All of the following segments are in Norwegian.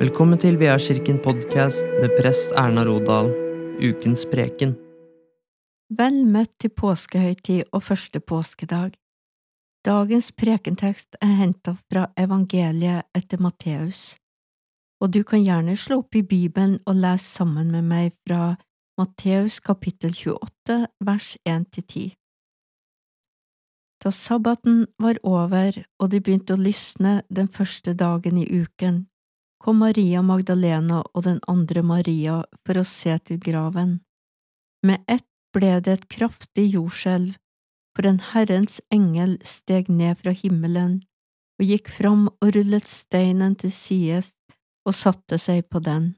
Velkommen til Kirken podkast med prest Erna Rodal, ukens preken. Vel møtt til påskehøytid og første påskedag. Dagens prekentekst er hentet fra evangeliet etter Matteus, og du kan gjerne slå opp i Bibelen og lese sammen med meg fra Matteus kapittel 28 vers 1–10. Da sabbaten var over og det begynte å lysne den første dagen i uken, kom Maria Magdalena og den andre Maria for å se til graven. Med ett ble det et kraftig jordskjelv, for en Herrens engel steg ned fra himmelen og gikk fram og rullet steinen til sides og satte seg på den.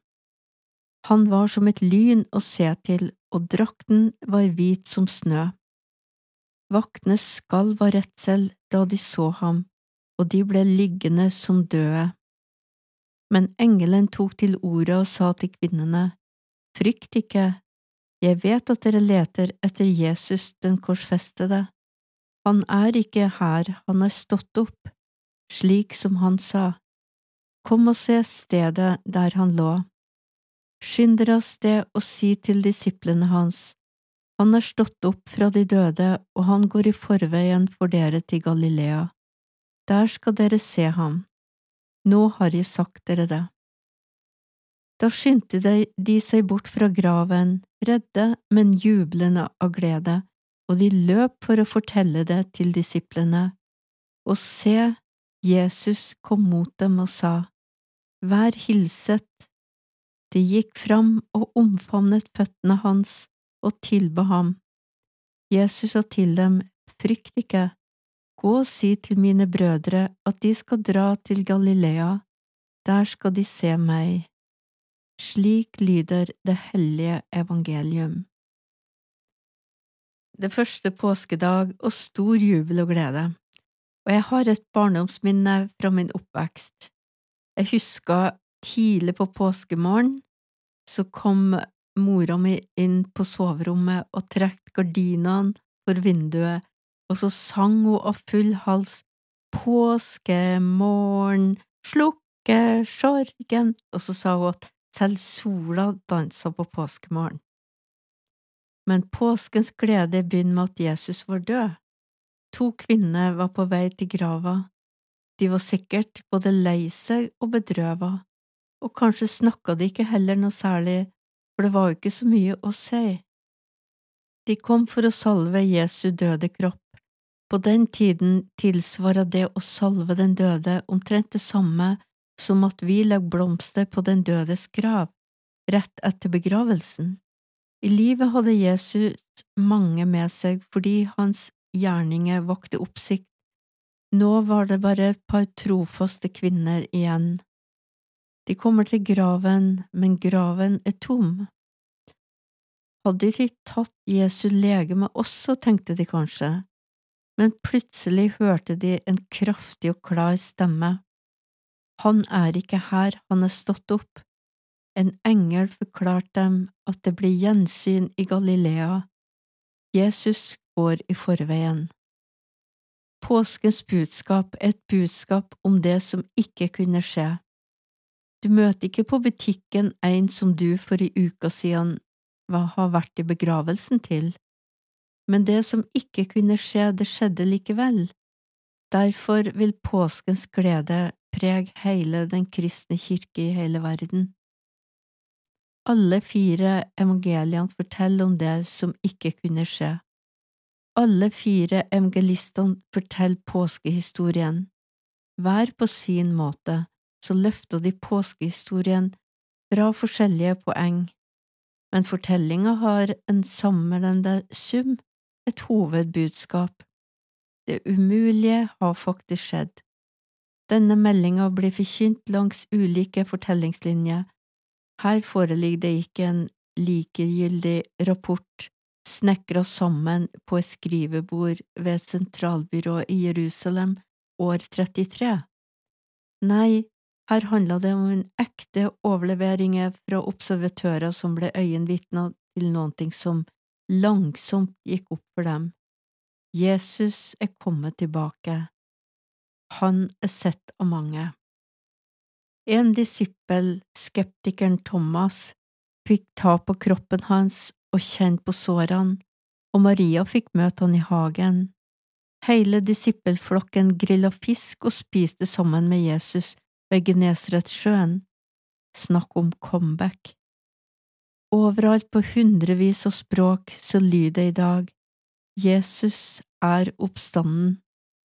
Han var som et lyn å se til, og drakten var hvit som snø. Vaktene skalv av redsel da de så ham, og de ble liggende som døde. Men engelen tok til ordet og sa til kvinnene, Frykt ikke, jeg vet at dere leter etter Jesus den korsfestede. Han er ikke her, han er stått opp, slik som han sa. Kom og se stedet der han lå. Skynd dere av sted og si til disiplene hans, han er stått opp fra de døde, og han går i forveien for dere til Galilea. Der skal dere se ham. Nå har jeg sagt dere det. Da skyndte de seg bort fra graven, redde, men jublende av glede, og de løp for å fortelle det til disiplene. Og se, Jesus kom mot dem og sa, Vær hilset. De gikk fram og omfavnet føttene hans og tilba ham. Jesus sa til dem, Frykt ikke, gå og si til mine brødre at de skal dra til Galilea, der skal de se meg. Slik lyder det hellige evangelium. Det første påskedag og stor jubel og glede, og jeg har et barndomsminne fra min oppvekst. Jeg husker tidlig på påskemorgen så kom mora mi inn på soverommet og trekte gardinene for vinduet, og så sang hun av full hals Påskemorgen, slukke sorgen, og så sa hun at selv sola dansa på påskemorgen. Men påskens glede begynner med at Jesus var død. To kvinner var på vei til grava. De var sikkert både lei seg og bedrøva, og kanskje snakka de ikke heller noe særlig for det var jo ikke så mye å si. De kom for å salve Jesu døde kropp. På den tiden tilsvarer det å salve den døde omtrent det samme som at vi legger blomster på den dødes grav, rett etter begravelsen. I livet hadde Jesus mange med seg fordi hans gjerninger vakte oppsikt. Nå var det bare et par trofaste kvinner igjen. De kommer til graven, men graven er tom. Hadde de tatt Jesu legeme også, tenkte de kanskje, men plutselig hørte de en kraftig og klar stemme. Han er ikke her, han er stått opp. En engel forklarte dem at det blir gjensyn i Galilea. Jesus går i forveien. Påskens budskap er et budskap om det som ikke kunne skje. Du møter ikke på butikken en som du for i uka siden har vært i begravelsen til, men det som ikke kunne skje, det skjedde likevel. Derfor vil påskens glede prege hele den kristne kirke i hele verden. Alle fire evangeliene forteller om det som ikke kunne skje. Alle fire evangelistene forteller påskehistorien, hver på sin måte så løfter de påskehistorien fra forskjellige poeng, men fortellinga har en samlende sum, et hovedbudskap. Det umulige har faktisk skjedd. Denne meldinga blir forkynt langs ulike fortellingslinjer. Her foreligger det ikke en likegyldig rapport snekra sammen på et skrivebord ved et sentralbyrå i Jerusalem år 33. Nei, her handla det om en ekte overlevering fra observatører som ble øyenvitner til noe som langsomt gikk opp for dem. Jesus er kommet tilbake. Han er sett av mange. En disippel, skeptikeren Thomas, fikk ta på kroppen hans og kjenne på sårene, og Maria fikk møte han i hagen. Hele disippelflokken grilla fisk og spiste sammen med Jesus ved Genesaretsjøen. Snakk om comeback. Overalt på hundrevis av språk så lyder det i dag Jesus er oppstanden.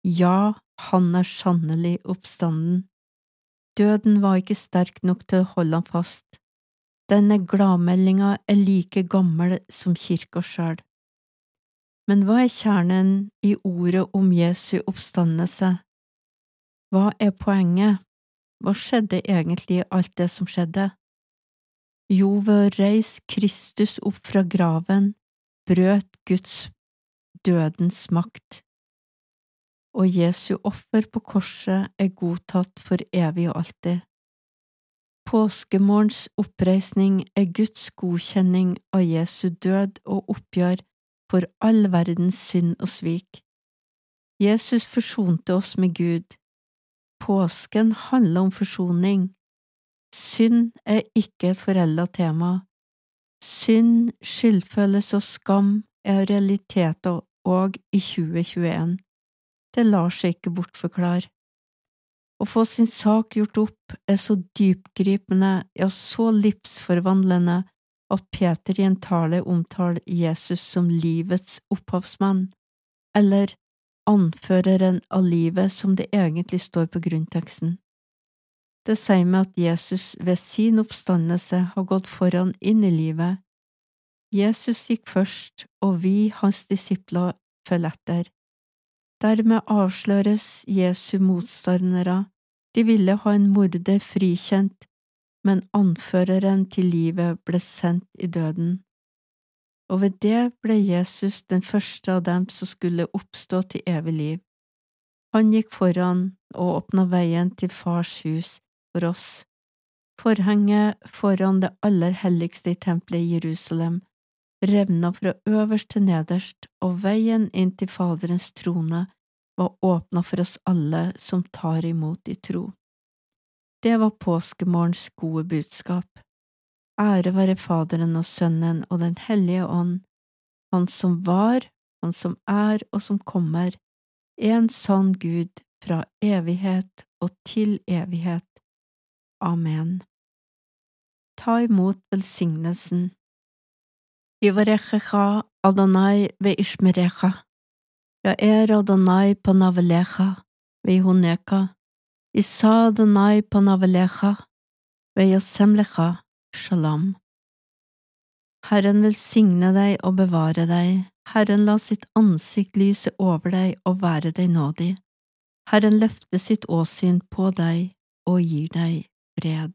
Ja, han er sannelig oppstanden. Døden var ikke sterk nok til å holde ham fast. Denne gladmeldinga er like gammel som kirka sjøl. Men hva er kjernen i ordet om Jesu oppstandelse? Hva er poenget? Hva skjedde egentlig i alt det som skjedde? Jo, ved å reise Kristus opp fra graven brøt Guds dødens makt, og Jesu offer på korset er godtatt for evig og alltid. Påskemorgens oppreisning er Guds godkjenning av Jesu død og oppgjør for all verdens synd og svik. Jesus forsonte oss med Gud. Påsken handler om forsoning. Synd er ikke et forelda tema. Synd, skyldfølelse og skam er realiteter òg i 2021. Det lar seg ikke bortforklare. Å få sin sak gjort opp er så dypgripende, ja, så livsforvandlende, at Peter i en tale omtaler Jesus som livets opphavsmann, eller anføreren av livet som det egentlig står på grunnteksten. Det sier meg at Jesus ved sin oppstandelse har gått foran inn i livet. Jesus gikk først, og vi, hans disipler, følger etter. Dermed avsløres Jesu motstandere, de ville ha en morder frikjent, men anføreren til livet ble sendt i døden. Og ved det ble Jesus den første av dem som skulle oppstå til evig liv. Han gikk foran og åpna veien til Fars hus, for oss. Forhenget foran det aller helligste i tempelet i Jerusalem revna fra øverst til nederst, og veien inn til Faderens trone var åpna for oss alle som tar imot i tro. Det var påskemorgens gode budskap. Ære være Faderen og Sønnen og Den hellige ånd, Han som var, Han som er og som kommer, en sann Gud fra evighet og til evighet. Amen. Ta imot velsignelsen. Ivarechecha Adonai veishmerecha. Ya'er Adonai panavelecha veihoneka. Isa Adonai panavelecha veyasemlecha shalom. Herren velsigne deg og bevare deg. Herren la sitt ansikt lyse over deg og være deg nådig. Herren løfte sitt åsyn på deg og gir deg ряд.